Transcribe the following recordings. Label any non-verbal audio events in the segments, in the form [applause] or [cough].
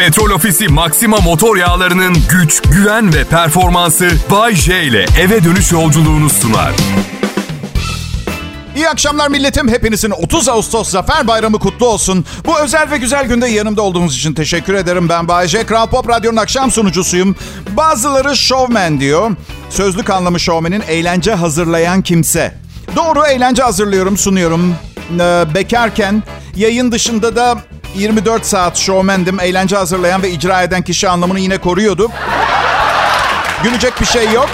Petrol Ofisi Maxima motor yağlarının güç, güven ve performansı Bay J ile eve dönüş yolculuğunu sunar. İyi akşamlar milletim. Hepinizin 30 Ağustos Zafer Bayramı kutlu olsun. Bu özel ve güzel günde yanımda olduğunuz için teşekkür ederim. Ben Bayece. Kral Pop Radyo'nun akşam sunucusuyum. Bazıları showman diyor. Sözlük anlamı showman'in eğlence hazırlayan kimse. Doğru eğlence hazırlıyorum, sunuyorum. Ee, bekarken yayın dışında da 24 saat showmandim. Eğlence hazırlayan ve icra eden kişi anlamını yine koruyordum. Gülecek bir şey yok.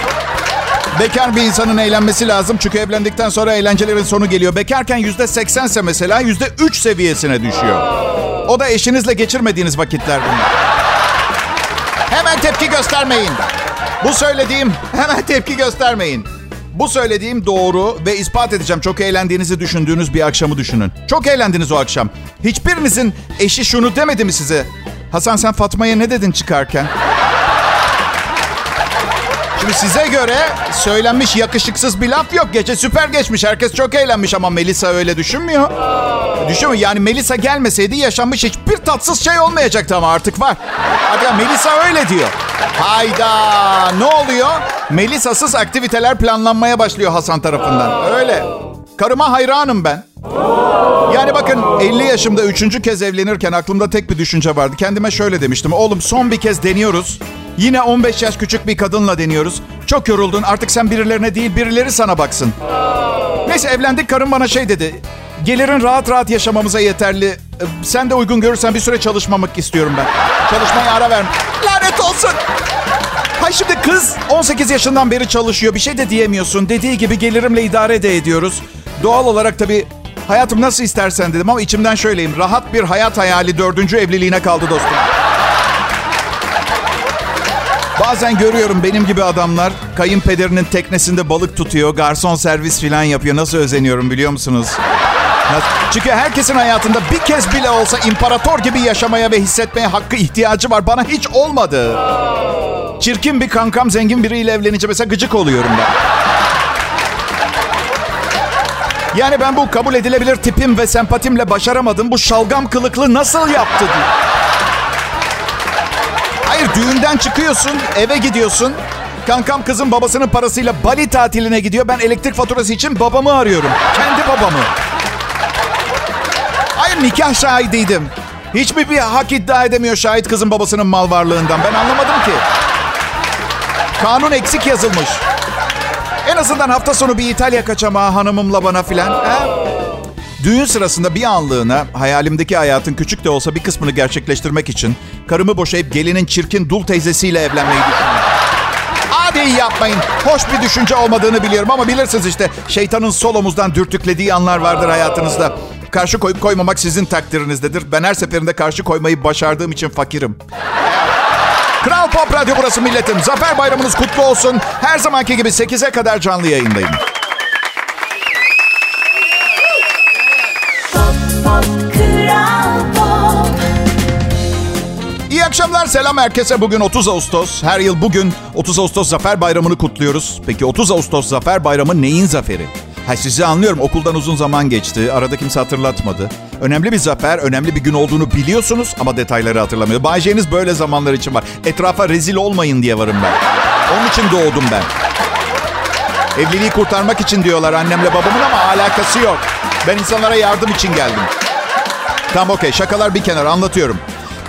Bekar bir insanın eğlenmesi lazım. Çünkü evlendikten sonra eğlencelerin sonu geliyor. Bekarken yüzde seksense mesela yüzde üç seviyesine düşüyor. O da eşinizle geçirmediğiniz vakitler bunlar. Hemen tepki göstermeyin. Bu söylediğim [laughs] hemen tepki göstermeyin. Bu söylediğim doğru ve ispat edeceğim. Çok eğlendiğinizi düşündüğünüz bir akşamı düşünün. Çok eğlendiniz o akşam. Hiçbirinizin eşi şunu demedi mi size? Hasan sen Fatma'ya ne dedin çıkarken? Şimdi size göre söylenmiş yakışıksız bir laf yok. Gece süper geçmiş. Herkes çok eğlenmiş ama Melisa öyle düşünmüyor. Düşünmüyor. Yani Melisa gelmeseydi yaşanmış hiçbir tatsız şey olmayacaktı ama artık var. Artık Melisa öyle diyor. Hayda ne oluyor? Melisa'sız aktiviteler planlanmaya başlıyor Hasan tarafından. Öyle. Karıma hayranım ben. Yani bakın 50 yaşımda üçüncü kez evlenirken aklımda tek bir düşünce vardı. Kendime şöyle demiştim. Oğlum son bir kez deniyoruz. Yine 15 yaş küçük bir kadınla deniyoruz. Çok yoruldun artık sen birilerine değil birileri sana baksın. Neyse evlendik karım bana şey dedi. Gelirin rahat rahat yaşamamıza yeterli. Ee, Sen de uygun görürsen bir süre çalışmamak istiyorum ben. Çalışmaya ara verme. Lanet olsun. Hay şimdi kız 18 yaşından beri çalışıyor. Bir şey de diyemiyorsun. Dediği gibi gelirimle idare de ediyoruz. Doğal olarak tabii hayatım nasıl istersen dedim ama içimden şöyleyim. Rahat bir hayat hayali dördüncü evliliğine kaldı dostum. Bazen görüyorum benim gibi adamlar kayınpederinin teknesinde balık tutuyor, garson servis falan yapıyor. Nasıl özeniyorum biliyor musunuz? Çünkü herkesin hayatında bir kez bile olsa imparator gibi yaşamaya ve hissetmeye hakkı ihtiyacı var. Bana hiç olmadı. Çirkin bir kankam zengin biriyle evlenince mesela gıcık oluyorum ben. Yani ben bu kabul edilebilir tipim ve sempatimle başaramadım. Bu şalgam kılıklı nasıl yaptı diye. Hayır düğünden çıkıyorsun, eve gidiyorsun. Kankam kızın babasının parasıyla Bali tatiline gidiyor. Ben elektrik faturası için babamı arıyorum. Kendi babamı. Hayır nikah şahidiydim. Hiçbir bir hak iddia edemiyor şahit kızın babasının mal varlığından. Ben anlamadım ki. Kanun eksik yazılmış. En azından hafta sonu bir İtalya kaçamağı hanımımla bana filan. Düğün sırasında bir anlığına hayalimdeki hayatın küçük de olsa bir kısmını gerçekleştirmek için karımı boşayıp gelinin çirkin dul teyzesiyle evlenmeyi düşünüyorum. Hadi yapmayın. Hoş bir düşünce olmadığını biliyorum ama bilirsiniz işte şeytanın sol omuzdan dürtüklediği anlar vardır hayatınızda. Karşı koyup koymamak sizin takdirinizdedir. Ben her seferinde karşı koymayı başardığım için fakirim. Kral Pop Radyo burası milletim. Zafer bayramınız kutlu olsun. Her zamanki gibi 8'e kadar canlı yayındayım. İyi akşamlar, selam herkese. Bugün 30 Ağustos. Her yıl bugün 30 Ağustos Zafer Bayramı'nı kutluyoruz. Peki 30 Ağustos Zafer Bayramı neyin zaferi? Ha sizi anlıyorum. Okuldan uzun zaman geçti. Arada kimse hatırlatmadı. Önemli bir zafer, önemli bir gün olduğunu biliyorsunuz ama detayları hatırlamıyor. Bayce'niz böyle zamanlar için var. Etrafa rezil olmayın diye varım ben. Onun için doğdum ben. Evliliği kurtarmak için diyorlar annemle babamın ama alakası yok. Ben insanlara yardım için geldim. Tamam okey şakalar bir kenara anlatıyorum.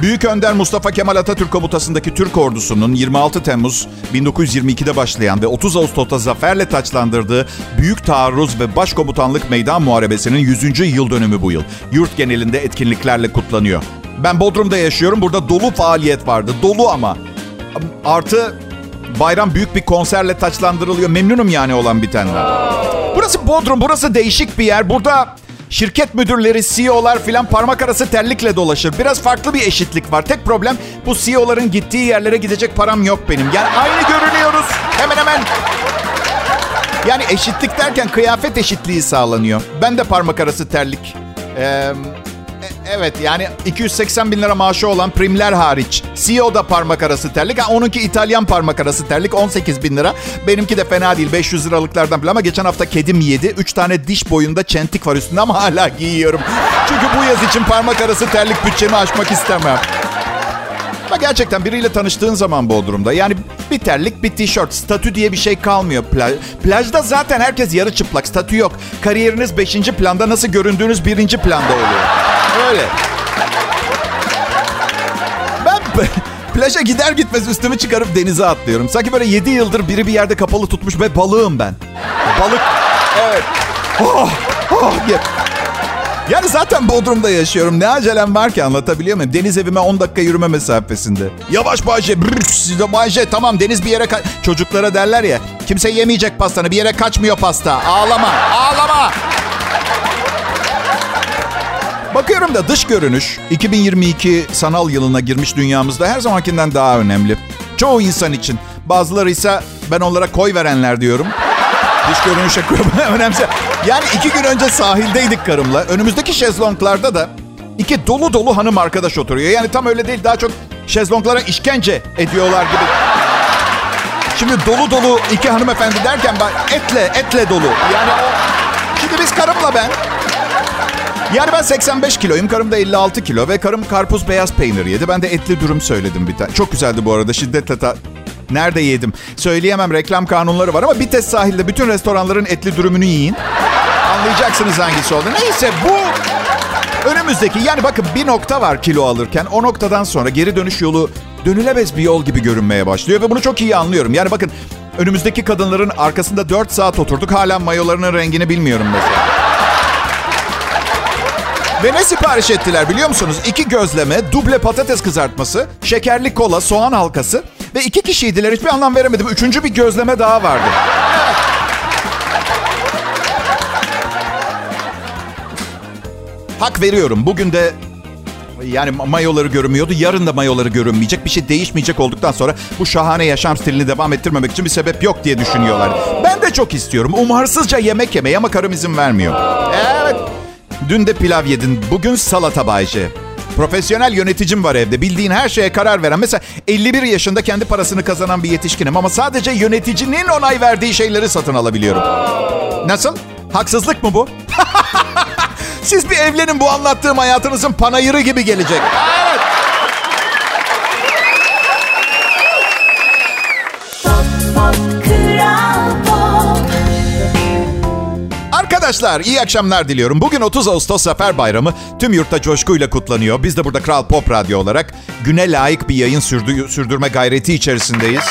Büyük Önder Mustafa Kemal Atatürk komutasındaki Türk ordusunun 26 Temmuz 1922'de başlayan ve 30 Ağustos'ta zaferle taçlandırdığı Büyük Taarruz ve Başkomutanlık Meydan Muharebesi'nin 100. yıl dönümü bu yıl. Yurt genelinde etkinliklerle kutlanıyor. Ben Bodrum'da yaşıyorum. Burada dolu faaliyet vardı. Dolu ama. Artı bayram büyük bir konserle taçlandırılıyor. Memnunum yani olan bitenden. Burası Bodrum, burası değişik bir yer. Burada şirket müdürleri, CEO'lar filan parmak arası terlikle dolaşır. Biraz farklı bir eşitlik var. Tek problem bu CEO'ların gittiği yerlere gidecek param yok benim. Yani aynı görünüyoruz. Hemen hemen. Yani eşitlik derken kıyafet eşitliği sağlanıyor. Ben de parmak arası terlik. Ee, evet yani 280 bin lira maaşı olan primler hariç. CEO da parmak arası terlik. Ha, onunki İtalyan parmak arası terlik 18 bin lira. Benimki de fena değil 500 liralıklardan bile ama geçen hafta kedim yedi. 3 tane diş boyunda çentik var üstünde ama hala giyiyorum. Çünkü bu yaz için parmak arası terlik bütçemi aşmak istemem. Ama gerçekten biriyle tanıştığın zaman Bodrum'da yani bir terlik bir tişört statü diye bir şey kalmıyor. Plaj, plajda zaten herkes yarı çıplak statü yok. Kariyeriniz beşinci planda nasıl göründüğünüz birinci planda oluyor. Öyle. Ben plaja gider gitmez üstümü çıkarıp denize atlıyorum. Sanki böyle yedi yıldır biri bir yerde kapalı tutmuş ve balığım ben. Balık. Evet. Oh, oh. Yani zaten Bodrum'da yaşıyorum. Ne acelem var ki anlatabiliyor muyum? Deniz evime 10 dakika yürüme mesafesinde. Yavaş Bayce. Brrr, Bayce tamam deniz bir yere... Ka- Çocuklara derler ya. Kimse yemeyecek pastanı. Bir yere kaçmıyor pasta. Ağlama. Ağlama. Bakıyorum da dış görünüş 2022 sanal yılına girmiş dünyamızda her zamankinden daha önemli. Çoğu insan için. Bazıları ise ben onlara koy verenler diyorum. Dış görünüşe [laughs] önemse. Yani iki gün önce sahildeydik karımla. Önümüzdeki şezlonglarda da iki dolu dolu hanım arkadaş oturuyor. Yani tam öyle değil daha çok şezlonglara işkence ediyorlar gibi. Şimdi dolu dolu iki hanımefendi derken ben etle etle dolu. Yani. Şimdi biz karımla ben yani ben 85 kiloyum, karım da 56 kilo ve karım karpuz beyaz peynir yedi. Ben de etli dürüm söyledim bir tane. Çok güzeldi bu arada şiddetle ta... Nerede yedim? Söyleyemem reklam kanunları var ama bir test sahilde bütün restoranların etli dürümünü yiyin. Anlayacaksınız hangisi oldu. Neyse bu önümüzdeki yani bakın bir nokta var kilo alırken. O noktadan sonra geri dönüş yolu dönülemez bir yol gibi görünmeye başlıyor ve bunu çok iyi anlıyorum. Yani bakın önümüzdeki kadınların arkasında 4 saat oturduk. Hala mayolarının rengini bilmiyorum mesela. Ve ne sipariş ettiler biliyor musunuz? İki gözleme, duble patates kızartması, şekerli kola, soğan halkası ve iki kişiydiler. Hiçbir anlam veremedim. Üçüncü bir gözleme daha vardı. Hak veriyorum. Bugün de yani mayoları görünmüyordu. Yarın da mayoları görünmeyecek. Bir şey değişmeyecek olduktan sonra bu şahane yaşam stilini devam ettirmemek için bir sebep yok diye düşünüyorlar. Ben de çok istiyorum. Umarsızca yemek yemeyi ama karım izin vermiyor. Evet. Dün de pilav yedin. Bugün salata Bayce. Profesyonel yöneticim var evde. Bildiğin her şeye karar veren. Mesela 51 yaşında kendi parasını kazanan bir yetişkinim. Ama sadece yöneticinin onay verdiği şeyleri satın alabiliyorum. Nasıl? Haksızlık mı bu? [laughs] Siz bir evlenin bu anlattığım hayatınızın panayırı gibi gelecek. Evet. Arkadaşlar iyi akşamlar diliyorum. Bugün 30 Ağustos Zafer Bayramı tüm yurtta coşkuyla kutlanıyor. Biz de burada Kral Pop Radyo olarak güne layık bir yayın sürdü, sürdürme gayreti içerisindeyiz.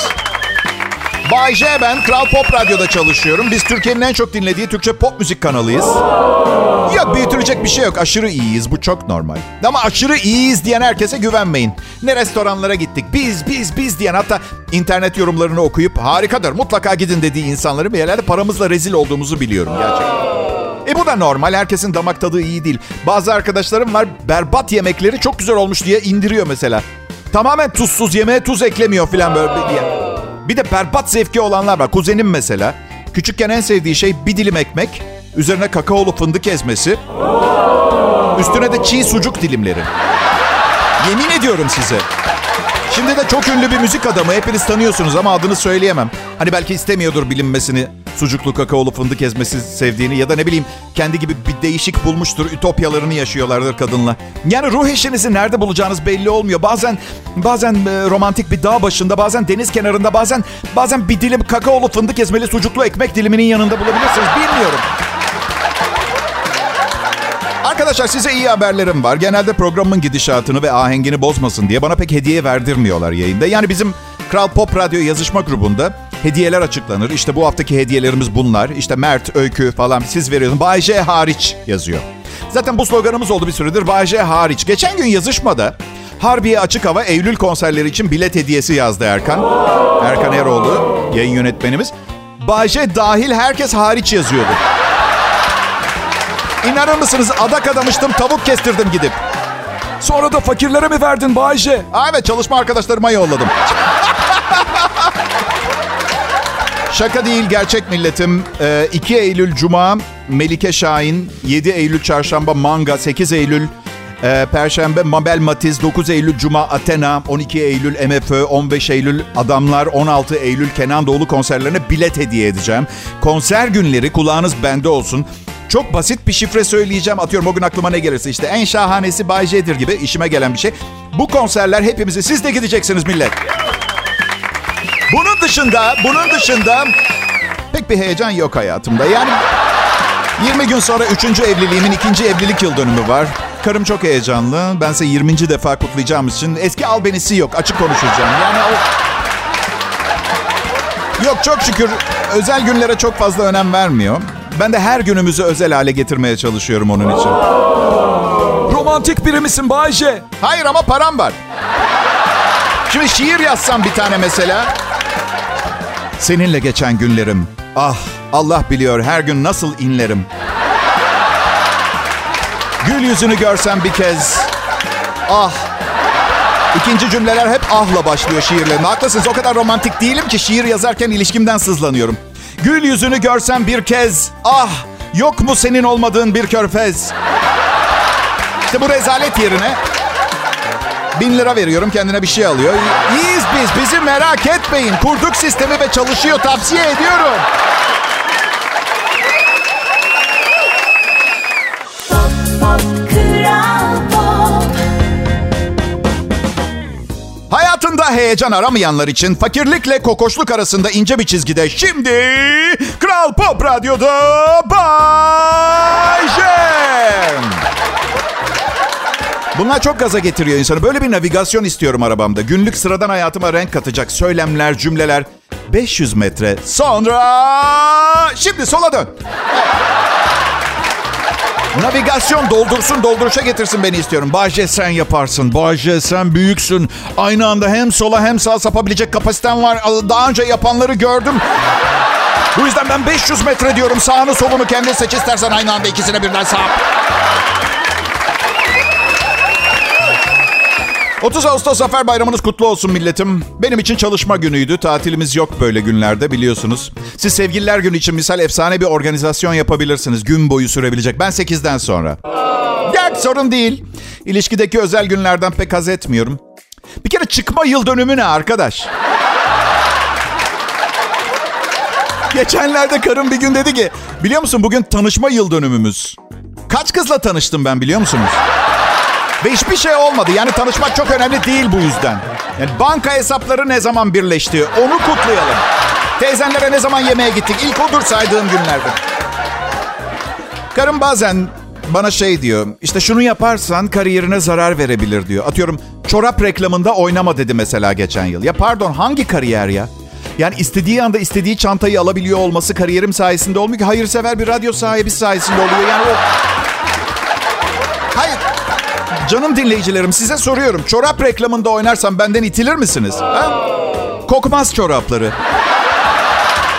Bay J ben Kral Pop Radyo'da çalışıyorum. Biz Türkiye'nin en çok dinlediği Türkçe pop müzik kanalıyız. Ya büyütülecek bir şey yok. Aşırı iyiyiz. Bu çok normal. Ama aşırı iyiyiz diyen herkese güvenmeyin. Ne restoranlara gittik. Biz, biz, biz diyen hatta internet yorumlarını okuyup harikadır mutlaka gidin dediği insanları bir yerlerde paramızla rezil olduğumuzu biliyorum gerçekten. E bu da normal. Herkesin damak tadı iyi değil. Bazı arkadaşlarım var berbat yemekleri çok güzel olmuş diye indiriyor mesela. Tamamen tuzsuz yemeğe tuz eklemiyor falan böyle diye. Bir de berbat zevki olanlar var. Kuzenim mesela. Küçükken en sevdiği şey bir dilim ekmek, üzerine kakaolu fındık ezmesi, üstüne de çiğ sucuk dilimleri. Yemin ediyorum size. Şimdi de çok ünlü bir müzik adamı. Hepiniz tanıyorsunuz ama adını söyleyemem. Hani belki istemiyordur bilinmesini. Sucuklu kakaolu fındık ezmesi sevdiğini ya da ne bileyim kendi gibi bir değişik bulmuştur. Ütopyalarını yaşıyorlardır kadınla. Yani ruh eşinizi nerede bulacağınız belli olmuyor. Bazen bazen e, romantik bir dağ başında, bazen deniz kenarında, bazen bazen bir dilim kakaolu fındık ezmeli sucuklu ekmek diliminin yanında bulabilirsiniz. Bilmiyorum. Arkadaşlar size iyi haberlerim var. Genelde programın gidişatını ve ahengini bozmasın diye bana pek hediye verdirmiyorlar yayında. Yani bizim Kral Pop Radyo yazışma grubunda hediyeler açıklanır. İşte bu haftaki hediyelerimiz bunlar. İşte Mert, Öykü falan siz veriyorsunuz. Bay J hariç yazıyor. Zaten bu sloganımız oldu bir süredir. Bay J hariç. Geçen gün yazışmada Harbiye Açık Hava Eylül konserleri için bilet hediyesi yazdı Erkan. Erkan Eroğlu, yayın yönetmenimiz. Bay J dahil herkes hariç yazıyordu. İnanır mısınız adak adamıştım tavuk kestirdim gidip. Sonra da fakirlere mi verdin Bayce? Aa, evet çalışma arkadaşlarıma yolladım. [laughs] Şaka değil gerçek milletim. 2 Eylül Cuma Melike Şahin, 7 Eylül Çarşamba Manga, 8 Eylül Perşembe Mabel Matiz, 9 Eylül Cuma Athena, 12 Eylül MFÖ, 15 Eylül Adamlar, 16 Eylül Kenan Doğulu konserlerine bilet hediye edeceğim. Konser günleri kulağınız bende olsun. Çok basit bir şifre söyleyeceğim. Atıyorum o gün aklıma ne gelirse işte en şahanesi Bay J'dir gibi işime gelen bir şey. Bu konserler hepimizi siz de gideceksiniz millet. Bunun dışında, bunun dışında pek bir heyecan yok hayatımda. Yani 20 gün sonra 3. evliliğimin ikinci evlilik yıl dönümü var. Karım çok heyecanlı. Bense 20. defa kutlayacağım için eski albenisi yok. Açık konuşacağım. Yani o... Yok çok şükür özel günlere çok fazla önem vermiyor. Ben de her günümüzü özel hale getirmeye çalışıyorum onun için. Romantik biri misin Bayce? Hayır ama param var. Şimdi şiir yazsam bir tane mesela. Seninle geçen günlerim. Ah Allah biliyor her gün nasıl inlerim. Gül yüzünü görsem bir kez. Ah. İkinci cümleler hep ahla başlıyor şiirlerim. Haklısınız o kadar romantik değilim ki şiir yazarken ilişkimden sızlanıyorum. Gül yüzünü görsem bir kez. Ah yok mu senin olmadığın bir körfez. İşte bu rezalet yerine bin lira veriyorum kendine bir şey alıyor. İyiyiz biz bizi merak etmeyin. Kurduk sistemi ve çalışıyor tavsiye ediyorum. Hayatında heyecan aramayanlar için fakirlikle kokoşluk arasında ince bir çizgide şimdi Kral Pop Radyo'da Bay. Bunlar çok gaza getiriyor insanı. Böyle bir navigasyon istiyorum arabamda. Günlük sıradan hayatıma renk katacak söylemler, cümleler. 500 metre sonra... Şimdi sola dön. Navigasyon doldursun dolduruşa getirsin beni istiyorum. Bahçe sen yaparsın. Bahçe sen büyüksün. Aynı anda hem sola hem sağa sapabilecek kapasiten var. Daha önce yapanları gördüm. Bu yüzden ben 500 metre diyorum. Sağını solunu kendi seç istersen aynı anda ikisine birden sağ. 30 Ağustos Zafer Bayramınız kutlu olsun milletim. Benim için çalışma günüydü. Tatilimiz yok böyle günlerde biliyorsunuz. Siz sevgililer günü için misal efsane bir organizasyon yapabilirsiniz. Gün boyu sürebilecek. Ben 8'den sonra. Ya sorun değil. İlişkideki özel günlerden pek haz etmiyorum. Bir kere çıkma yıl dönümü ne arkadaş? Geçenlerde karım bir gün dedi ki... Biliyor musun bugün tanışma yıl dönümümüz. Kaç kızla tanıştım ben biliyor musunuz? Ve hiçbir şey olmadı. Yani tanışmak çok önemli değil bu yüzden. Yani banka hesapları ne zaman birleşti? Onu kutlayalım. Teyzenlere ne zaman yemeğe gittik? İlk odur saydığım günlerde. Karım bazen bana şey diyor. İşte şunu yaparsan kariyerine zarar verebilir diyor. Atıyorum çorap reklamında oynama dedi mesela geçen yıl. Ya pardon hangi kariyer ya? Yani istediği anda istediği çantayı alabiliyor olması kariyerim sayesinde olmuyor ki. Hayırsever bir radyo sahibi sayesinde oluyor. Yani o... Hayır. Canım dinleyicilerim size soruyorum. Çorap reklamında oynarsam benden itilir misiniz? Ha? Kokmaz çorapları.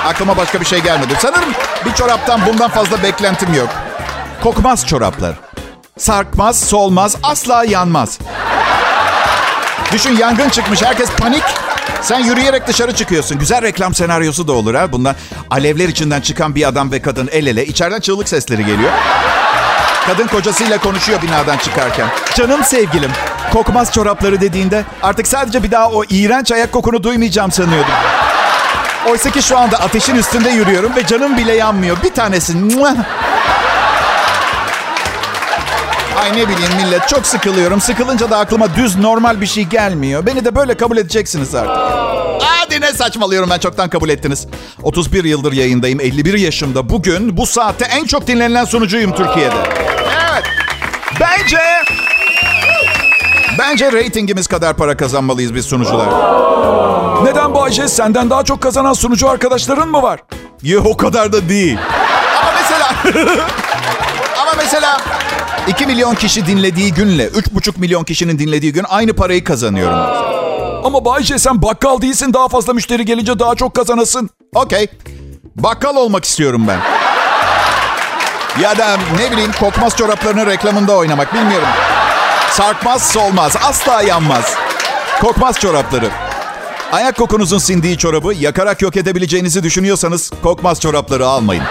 Aklıma başka bir şey gelmedi. Sanırım bir çoraptan bundan fazla beklentim yok. Kokmaz çoraplar. Sarkmaz, solmaz, asla yanmaz. Düşün yangın çıkmış, herkes panik. Sen yürüyerek dışarı çıkıyorsun. Güzel reklam senaryosu da olur ha. Bundan alevler içinden çıkan bir adam ve kadın el ele. İçeriden çığlık sesleri geliyor. Kadın kocasıyla konuşuyor binadan çıkarken. Canım sevgilim, kokmaz çorapları dediğinde artık sadece bir daha o iğrenç ayak kokunu duymayacağım sanıyordum. Oysa ki şu anda ateşin üstünde yürüyorum ve canım bile yanmıyor. Bir tanesi. Ay ne bileyim millet çok sıkılıyorum. Sıkılınca da aklıma düz normal bir şey gelmiyor. Beni de böyle kabul edeceksiniz artık. Hadi ne saçmalıyorum ben çoktan kabul ettiniz. 31 yıldır yayındayım. 51 yaşımda. Bugün bu saatte en çok dinlenilen sunucuyum Türkiye'de. Evet. Bence... Bence reytingimiz kadar para kazanmalıyız biz sunucular. Neden Bayce? Senden daha çok kazanan sunucu arkadaşların mı var? Yok o kadar da değil. Ama mesela... [laughs] Ama mesela 2 milyon kişi dinlediği günle 3,5 milyon kişinin dinlediği gün aynı parayı kazanıyorum. Ama Bayce sen bakkal değilsin. Daha fazla müşteri gelince daha çok kazanasın. Okey. Bakkal olmak istiyorum ben. Ya da ne bileyim kokmaz çoraplarının reklamında oynamak bilmiyorum. Sarkmaz solmaz asla yanmaz. Kokmaz çorapları. Ayak kokunuzun sindiği çorabı yakarak yok edebileceğinizi düşünüyorsanız kokmaz çorapları almayın.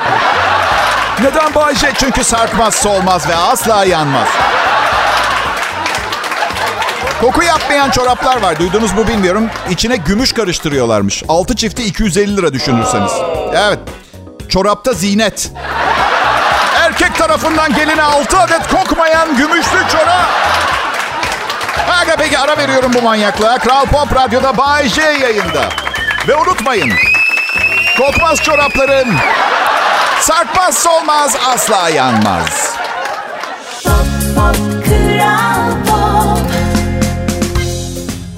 Neden Bayce? Çünkü sarkmaz, solmaz ve asla yanmaz. Koku yapmayan çoraplar var. Duydunuz mu bilmiyorum. İçine gümüş karıştırıyorlarmış. Altı çifti 250 lira düşünürseniz. Evet. Çorapta zinet. Erkek tarafından geline 6 adet kokmayan gümüşlü çorap. Aga peki ara veriyorum bu manyaklığa. Kral Pop Radyo'da Bay J yayında. Ve unutmayın. Kokmaz çorapların sarkmaz solmaz asla yanmaz.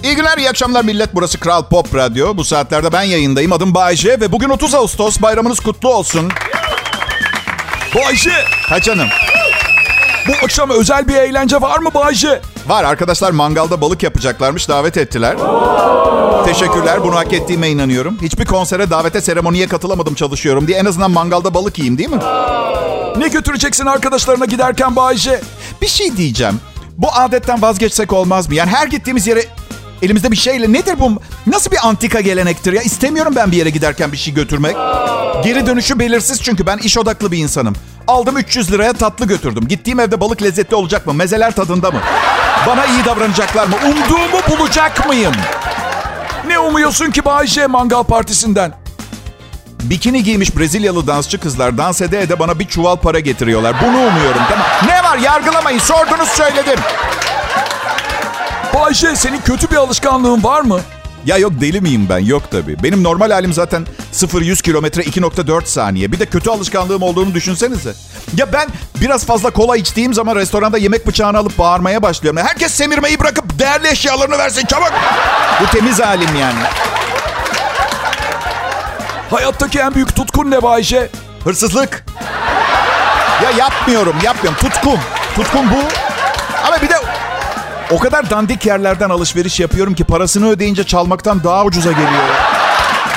İyi günler, iyi akşamlar millet. Burası Kral Pop Radyo. Bu saatlerde ben yayındayım. Adım Bayce ve bugün 30 Ağustos. Bayramınız kutlu olsun. Bayşe, Ha canım. bu akşam özel bir eğlence var mı Bayşe? Var arkadaşlar mangalda balık yapacaklarmış. Davet ettiler. Teşekkürler. Bunu hak ettiğime inanıyorum. Hiçbir konsere, davete, seremoniye katılamadım çalışıyorum diye. En azından mangalda balık yiyeyim değil mi? Ne götüreceksin arkadaşlarına giderken Bayşe? Bir şey diyeceğim. Bu adetten vazgeçsek olmaz mı? Yani her gittiğimiz yere elimizde bir şeyle nedir bu? Nasıl bir antika gelenektir ya? İstemiyorum ben bir yere giderken bir şey götürmek. Geri dönüşü belirsiz çünkü ben iş odaklı bir insanım. Aldım 300 liraya tatlı götürdüm. Gittiğim evde balık lezzetli olacak mı? Mezeler tadında mı? Bana iyi davranacaklar mı? Umduğumu bulacak mıyım? Ne umuyorsun ki Bayşe mangal partisinden? Bikini giymiş Brezilyalı dansçı kızlar dans ede ede bana bir çuval para getiriyorlar. Bunu umuyorum tamam. Ne var yargılamayın sordunuz söyledim. Bayşe senin kötü bir alışkanlığın var mı? Ya yok deli miyim ben? Yok tabii. Benim normal halim zaten 0-100 kilometre 2.4 saniye. Bir de kötü alışkanlığım olduğunu düşünsenize. Ya ben biraz fazla kola içtiğim zaman restoranda yemek bıçağını alıp bağırmaya başlıyorum. Herkes semirmeyi bırakıp değerli eşyalarını versin çabuk. Bu temiz halim yani. Hayattaki en büyük tutkun ne Bayşe? Hırsızlık. Ya yapmıyorum, yapmıyorum. Tutkum. Tutkum bu. Ama bir de o kadar dandik yerlerden alışveriş yapıyorum ki parasını ödeyince çalmaktan daha ucuza geliyor.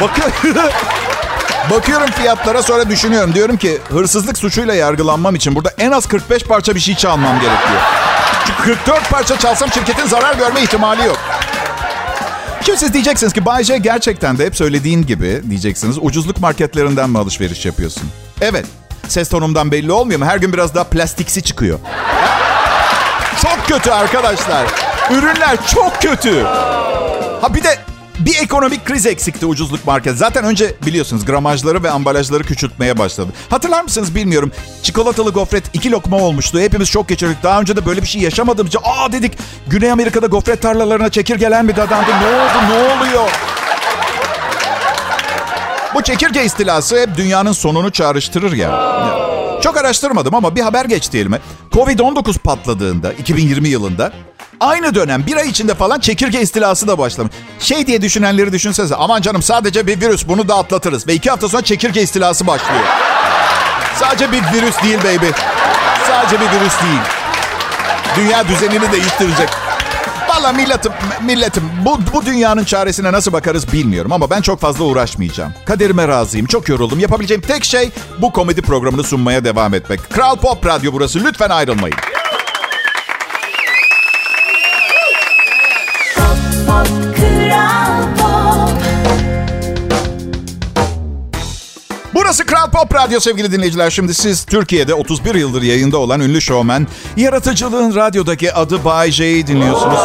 Bakıyorum. [laughs] Bakıyorum fiyatlara sonra düşünüyorum. Diyorum ki hırsızlık suçuyla yargılanmam için burada en az 45 parça bir şey çalmam gerekiyor. Çünkü 44 parça çalsam şirketin zarar görme ihtimali yok. Şimdi siz diyeceksiniz ki Bay J gerçekten de hep söylediğin gibi diyeceksiniz. Ucuzluk marketlerinden mi alışveriş yapıyorsun? Evet. Ses tonumdan belli olmuyor mu? Her gün biraz daha plastiksi çıkıyor. Kötü arkadaşlar. Ürünler çok kötü. Ha bir de bir ekonomik kriz eksikti ucuzluk market. Zaten önce biliyorsunuz gramajları ve ambalajları küçültmeye başladı. Hatırlar mısınız bilmiyorum. Çikolatalı gofret iki lokma olmuştu. Hepimiz çok geçirdik. Daha önce de böyle bir şey yaşamadığımızca aa dedik. Güney Amerika'da gofret tarlalarına çekirgelen bir dadandı. Ne oldu ne oluyor? Bu çekirge istilası hep dünyanın sonunu çağrıştırır ya. Çok araştırmadım ama bir haber geçti elime. Covid-19 patladığında 2020 yılında aynı dönem bir ay içinde falan çekirge istilası da başlamış. Şey diye düşünenleri düşünsenize. Aman canım sadece bir virüs bunu da atlatırız. Ve iki hafta sonra çekirge istilası başlıyor. Sadece bir virüs değil baby. Sadece bir virüs değil. Dünya düzenini değiştirecek. Valla milletim, milletim bu, bu dünyanın çaresine nasıl bakarız bilmiyorum ama ben çok fazla uğraşmayacağım. Kaderime razıyım, çok yoruldum. Yapabileceğim tek şey bu komedi programını sunmaya devam etmek. Kral Pop Radyo burası, lütfen ayrılmayın. Burası Kral Pop Radyo sevgili dinleyiciler. Şimdi siz Türkiye'de 31 yıldır yayında olan ünlü şovmen, yaratıcılığın radyodaki adı Bay J'yi dinliyorsunuz.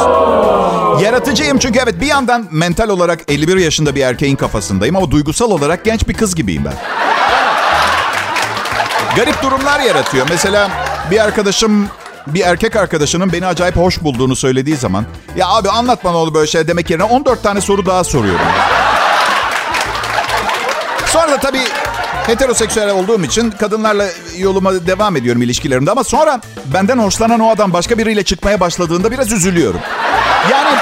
Yaratıcıyım çünkü evet bir yandan mental olarak 51 yaşında bir erkeğin kafasındayım ama duygusal olarak genç bir kız gibiyim ben. Garip durumlar yaratıyor. Mesela bir arkadaşım bir erkek arkadaşının beni acayip hoş bulduğunu söylediği zaman ya abi anlatma ne oldu böyle şey demek yerine 14 tane soru daha soruyorum. Sonra da tabii heteroseksüel olduğum için kadınlarla yoluma devam ediyorum ilişkilerimde ama sonra benden hoşlanan o adam başka biriyle çıkmaya başladığında biraz üzülüyorum. Yani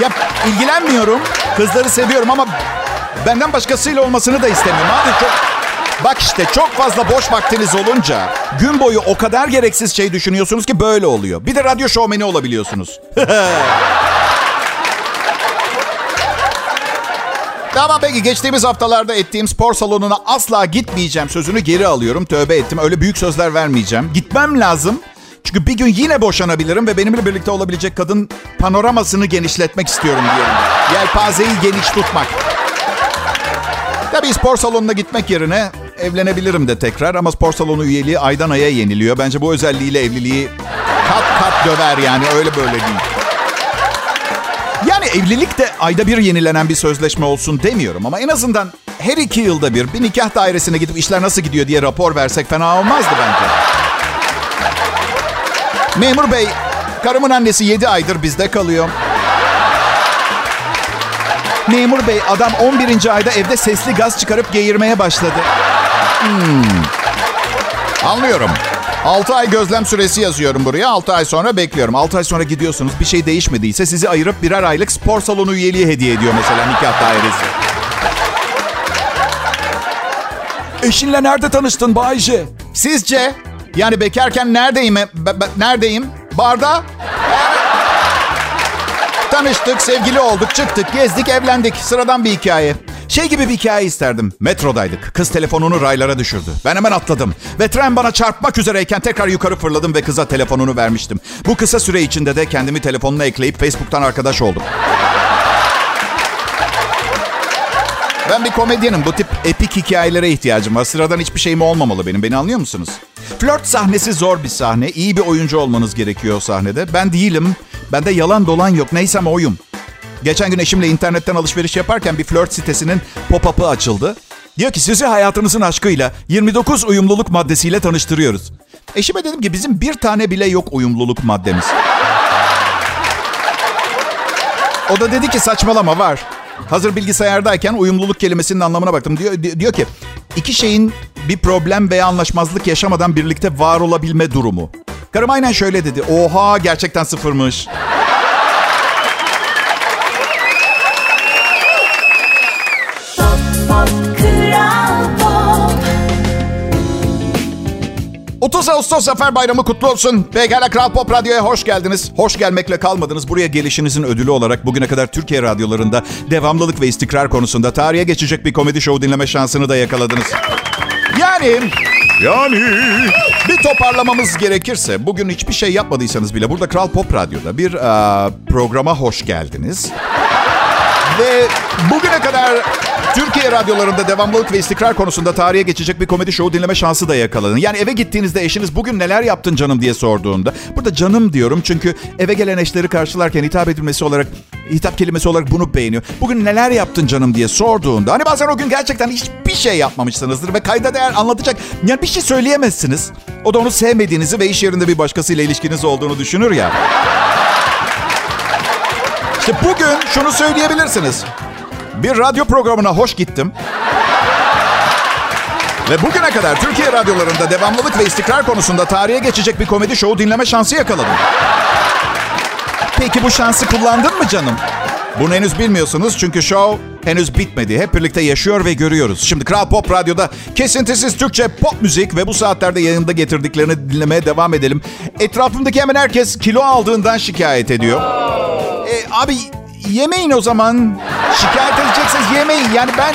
ya ilgilenmiyorum. Kızları seviyorum ama benden başkasıyla olmasını da istemiyorum. Abi çok Bak işte çok fazla boş vaktiniz olunca gün boyu o kadar gereksiz şey düşünüyorsunuz ki böyle oluyor. Bir de radyo şovmeni olabiliyorsunuz. [laughs] Tamam peki geçtiğimiz haftalarda ettiğim spor salonuna asla gitmeyeceğim sözünü geri alıyorum. Tövbe ettim öyle büyük sözler vermeyeceğim. Gitmem lazım. Çünkü bir gün yine boşanabilirim ve benimle birlikte olabilecek kadın panoramasını genişletmek istiyorum diyelim. Yelpazeyi geniş tutmak. Tabii spor salonuna gitmek yerine evlenebilirim de tekrar ama spor salonu üyeliği aydan aya yeniliyor. Bence bu özelliğiyle evliliği kat kat döver yani öyle böyle değil. Evlilik de ayda bir yenilenen bir sözleşme olsun demiyorum ama en azından her iki yılda bir bir nikah dairesine gidip işler nasıl gidiyor diye rapor versek fena olmazdı bence. Memur bey, karımın annesi 7 aydır bizde kalıyor. Memur bey, adam 11. ayda evde sesli gaz çıkarıp geğirmeye başladı. Hmm. Anlıyorum. 6 ay gözlem süresi yazıyorum buraya. 6 ay sonra bekliyorum. 6 ay sonra gidiyorsunuz. Bir şey değişmediyse sizi ayırıp birer aylık spor salonu üyeliği hediye ediyor mesela nikah dairesi. Eşinle nerede tanıştın Bayce? Sizce? Yani bekarken neredeyim? Be- be- neredeyim? Barda? Tanıştık, sevgili olduk, çıktık, gezdik, evlendik. Sıradan bir hikaye. Şey gibi bir hikaye isterdim. Metrodaydık. Kız telefonunu raylara düşürdü. Ben hemen atladım. Ve tren bana çarpmak üzereyken tekrar yukarı fırladım ve kıza telefonunu vermiştim. Bu kısa süre içinde de kendimi telefonuna ekleyip Facebook'tan arkadaş oldum. Ben bir komedyenim. Bu tip epik hikayelere ihtiyacım var. Sıradan hiçbir şeyim olmamalı benim. Beni anlıyor musunuz? Flört sahnesi zor bir sahne. İyi bir oyuncu olmanız gerekiyor sahnede. Ben değilim. Bende yalan dolan yok. Neysem oyum. Geçen gün eşimle internetten alışveriş yaparken bir flört sitesinin pop-up'ı açıldı. Diyor ki sizi hayatınızın aşkıyla 29 uyumluluk maddesiyle tanıştırıyoruz. Eşime dedim ki bizim bir tane bile yok uyumluluk maddemiz. O da dedi ki saçmalama var. Hazır bilgisayardayken uyumluluk kelimesinin anlamına baktım. Diyor, diyor ki iki şeyin bir problem veya anlaşmazlık yaşamadan birlikte var olabilme durumu. Karım aynen şöyle dedi. Oha gerçekten sıfırmış. 30 Ağustos Zafer Bayramı kutlu olsun. Pekala Kral Pop Radyo'ya hoş geldiniz. Hoş gelmekle kalmadınız. Buraya gelişinizin ödülü olarak bugüne kadar Türkiye radyolarında devamlılık ve istikrar konusunda tarihe geçecek bir komedi show dinleme şansını da yakaladınız. Yani... Yani... Bir toparlamamız gerekirse bugün hiçbir şey yapmadıysanız bile burada Kral Pop Radyo'da bir aa, programa hoş geldiniz. Ve bugüne kadar Türkiye radyolarında devamlılık ve istikrar konusunda tarihe geçecek bir komedi show dinleme şansı da yakaladın. Yani eve gittiğinizde eşiniz bugün neler yaptın canım diye sorduğunda. Burada canım diyorum çünkü eve gelen eşleri karşılarken hitap edilmesi olarak, hitap kelimesi olarak bunu beğeniyor. Bugün neler yaptın canım diye sorduğunda. Hani bazen o gün gerçekten hiçbir şey yapmamışsınızdır ve kayda değer anlatacak. Yani bir şey söyleyemezsiniz. O da onu sevmediğinizi ve iş yerinde bir başkasıyla ilişkiniz olduğunu düşünür ya. İşte bugün şunu söyleyebilirsiniz. Bir radyo programına hoş gittim. Ve bugüne kadar Türkiye radyolarında devamlılık ve istikrar konusunda tarihe geçecek bir komedi show dinleme şansı yakaladım. Peki bu şansı kullandın mı canım? Bunu henüz bilmiyorsunuz çünkü show henüz bitmedi. Hep birlikte yaşıyor ve görüyoruz. Şimdi Kral Pop Radyo'da kesintisiz Türkçe pop müzik ve bu saatlerde yayında getirdiklerini dinlemeye devam edelim. Etrafımdaki hemen herkes kilo aldığından şikayet ediyor. E, abi yemeyin o zaman. Şikayet edeceksiniz yemeyin. Yani ben...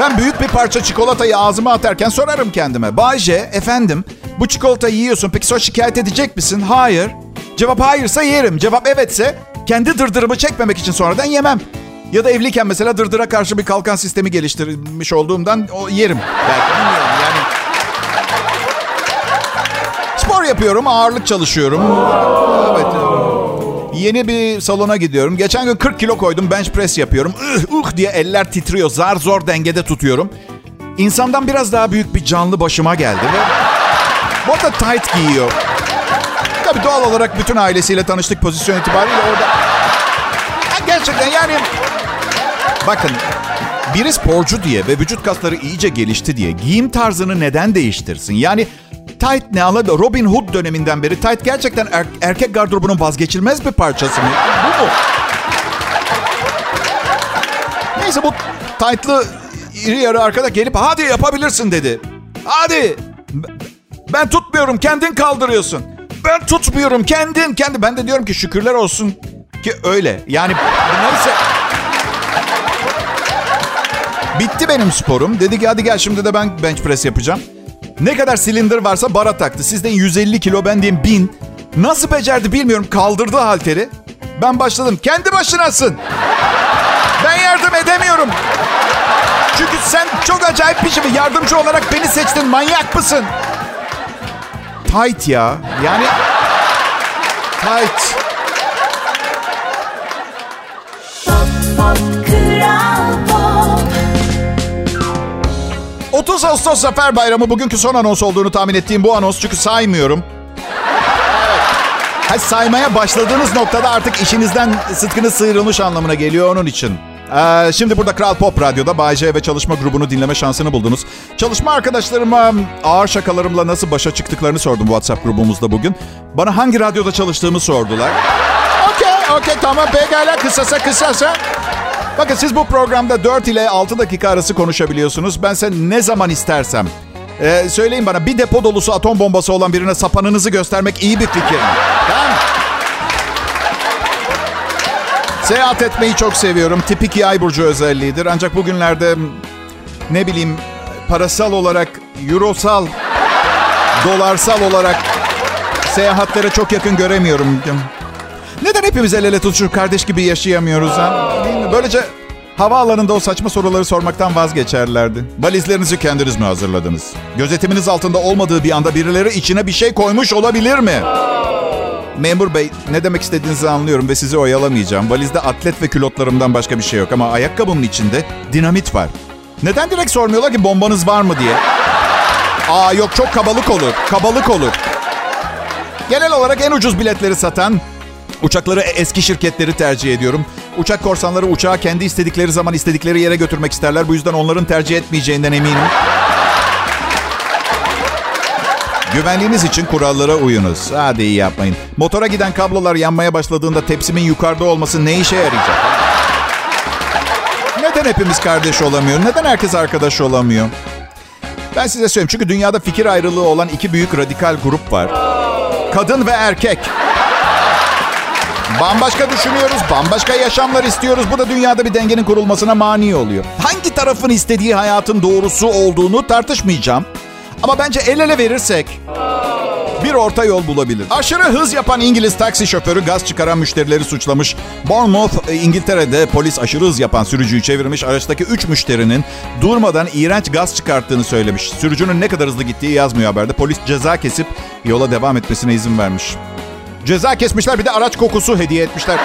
Ben büyük bir parça çikolatayı ağzıma atarken sorarım kendime. Bayce, efendim bu çikolatayı yiyorsun. Peki sonra şikayet edecek misin? Hayır. Cevap hayırsa yerim. Cevap evetse kendi dırdırımı çekmemek için sonradan yemem. Ya da evliyken mesela dırdıra karşı bir kalkan sistemi geliştirmiş olduğumdan o yerim. Belki bilmiyorum yani. Spor yapıyorum, ağırlık çalışıyorum. Evet. Yeni bir salona gidiyorum. Geçen gün 40 kilo koydum. Bench press yapıyorum. Ih uh diye eller titriyor. Zar zor dengede tutuyorum. İnsandan biraz daha büyük bir canlı başıma geldi ve... Bu arada tight giyiyor. Tabii doğal olarak bütün ailesiyle tanıştık pozisyon itibariyle orada... Ha, gerçekten yani... Bakın biri sporcu diye ve vücut kasları iyice gelişti diye giyim tarzını neden değiştirsin? Yani tight ne anladın? Robin Hood döneminden beri tight gerçekten er- erkek gardırobunun vazgeçilmez bir parçası mı? Bu mu? Neyse bu tight'lı iri yarı arkada gelip hadi yapabilirsin dedi. Hadi. Ben tutmuyorum kendin kaldırıyorsun. Ben tutmuyorum kendin kendi. Ben de diyorum ki şükürler olsun ki öyle. Yani neyse. Bitti benim sporum. Dedi ki hadi gel şimdi de ben bench press yapacağım. Ne kadar silindir varsa bara taktı. Sizden 150 kilo ben diyeyim 1000. Nasıl becerdi bilmiyorum. Kaldırdı halteri. Ben başladım. Kendi başınasın. Ben yardım edemiyorum. Çünkü sen çok acayip bir şey. Yardımcı olarak beni seçtin. Manyak mısın? Tight ya. Yani tight. 30 Ağustos Zafer Bayramı bugünkü son anons olduğunu tahmin ettiğim bu anons çünkü saymıyorum. Ha, saymaya başladığınız noktada artık işinizden sıtkınız sıyrılmış anlamına geliyor onun için. Ee, şimdi burada Kral Pop Radyo'da Bay ve çalışma grubunu dinleme şansını buldunuz. Çalışma arkadaşlarıma ağır şakalarımla nasıl başa çıktıklarını sordum WhatsApp grubumuzda bugün. Bana hangi radyoda çalıştığımı sordular. Okey, okey tamam pekala kısasa kısasa. Bakın siz bu programda 4 ile 6 dakika arası konuşabiliyorsunuz. Ben sen ne zaman istersem. Ee, söyleyin bana bir depo dolusu atom bombası olan birine sapanınızı göstermek iyi bir fikir? Tamam? Seyahat etmeyi çok seviyorum. Tipik yay burcu özelliğidir. Ancak bugünlerde ne bileyim parasal olarak, eurosal, dolarsal olarak seyahatlere çok yakın göremiyorum. Neden hepimiz el ele tutuşur kardeş gibi yaşayamıyoruz ha? Böylece havaalanında o saçma soruları sormaktan vazgeçerlerdi. Valizlerinizi kendiniz mi hazırladınız? Gözetiminiz altında olmadığı bir anda birileri içine bir şey koymuş olabilir mi? Memur bey ne demek istediğinizi anlıyorum ve sizi oyalamayacağım. Valizde atlet ve külotlarımdan başka bir şey yok ama ayakkabımın içinde dinamit var. Neden direkt sormuyorlar ki bombanız var mı diye? Aa yok çok kabalık olur. Kabalık olur. Genel olarak en ucuz biletleri satan uçakları eski şirketleri tercih ediyorum. Uçak korsanları uçağı kendi istedikleri zaman istedikleri yere götürmek isterler. Bu yüzden onların tercih etmeyeceğinden eminim. Güvenliğiniz için kurallara uyunuz. Hadi iyi yapmayın. Motora giden kablolar yanmaya başladığında tepsimin yukarıda olması ne işe yarayacak? Neden hepimiz kardeş olamıyor? Neden herkes arkadaş olamıyor? Ben size söyleyeyim. Çünkü dünyada fikir ayrılığı olan iki büyük radikal grup var. Kadın ve erkek. Bambaşka düşünüyoruz, bambaşka yaşamlar istiyoruz. Bu da dünyada bir dengenin kurulmasına mani oluyor. Hangi tarafın istediği hayatın doğrusu olduğunu tartışmayacağım. Ama bence el ele verirsek bir orta yol bulabilir. Aşırı hız yapan İngiliz taksi şoförü gaz çıkaran müşterileri suçlamış. Bournemouth, İngiltere'de polis aşırı hız yapan sürücüyü çevirmiş. Araçtaki 3 müşterinin durmadan iğrenç gaz çıkarttığını söylemiş. Sürücünün ne kadar hızlı gittiği yazmıyor haberde. Polis ceza kesip yola devam etmesine izin vermiş. Ceza kesmişler bir de araç kokusu hediye etmişler.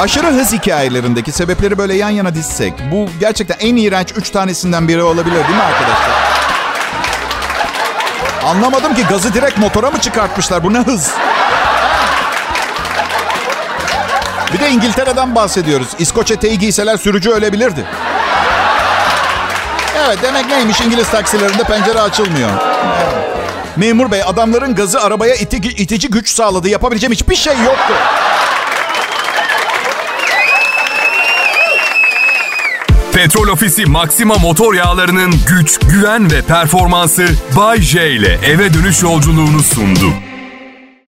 Aşırı hız hikayelerindeki sebepleri böyle yan yana dizsek bu gerçekten en iğrenç üç tanesinden biri olabilir değil mi arkadaşlar? Anlamadım ki gazı direkt motora mı çıkartmışlar? Bu ne hız? Bir de İngiltere'den bahsediyoruz. İskoç eteği giyseler sürücü ölebilirdi. Evet demek neymiş İngiliz taksilerinde pencere açılmıyor. Memur bey adamların gazı arabaya iti, itici güç sağladı. Yapabileceğim hiçbir şey yoktu. Petrol Ofisi Maxima motor yağlarının güç, güven ve performansı Bay J ile eve dönüş yolculuğunu sundu.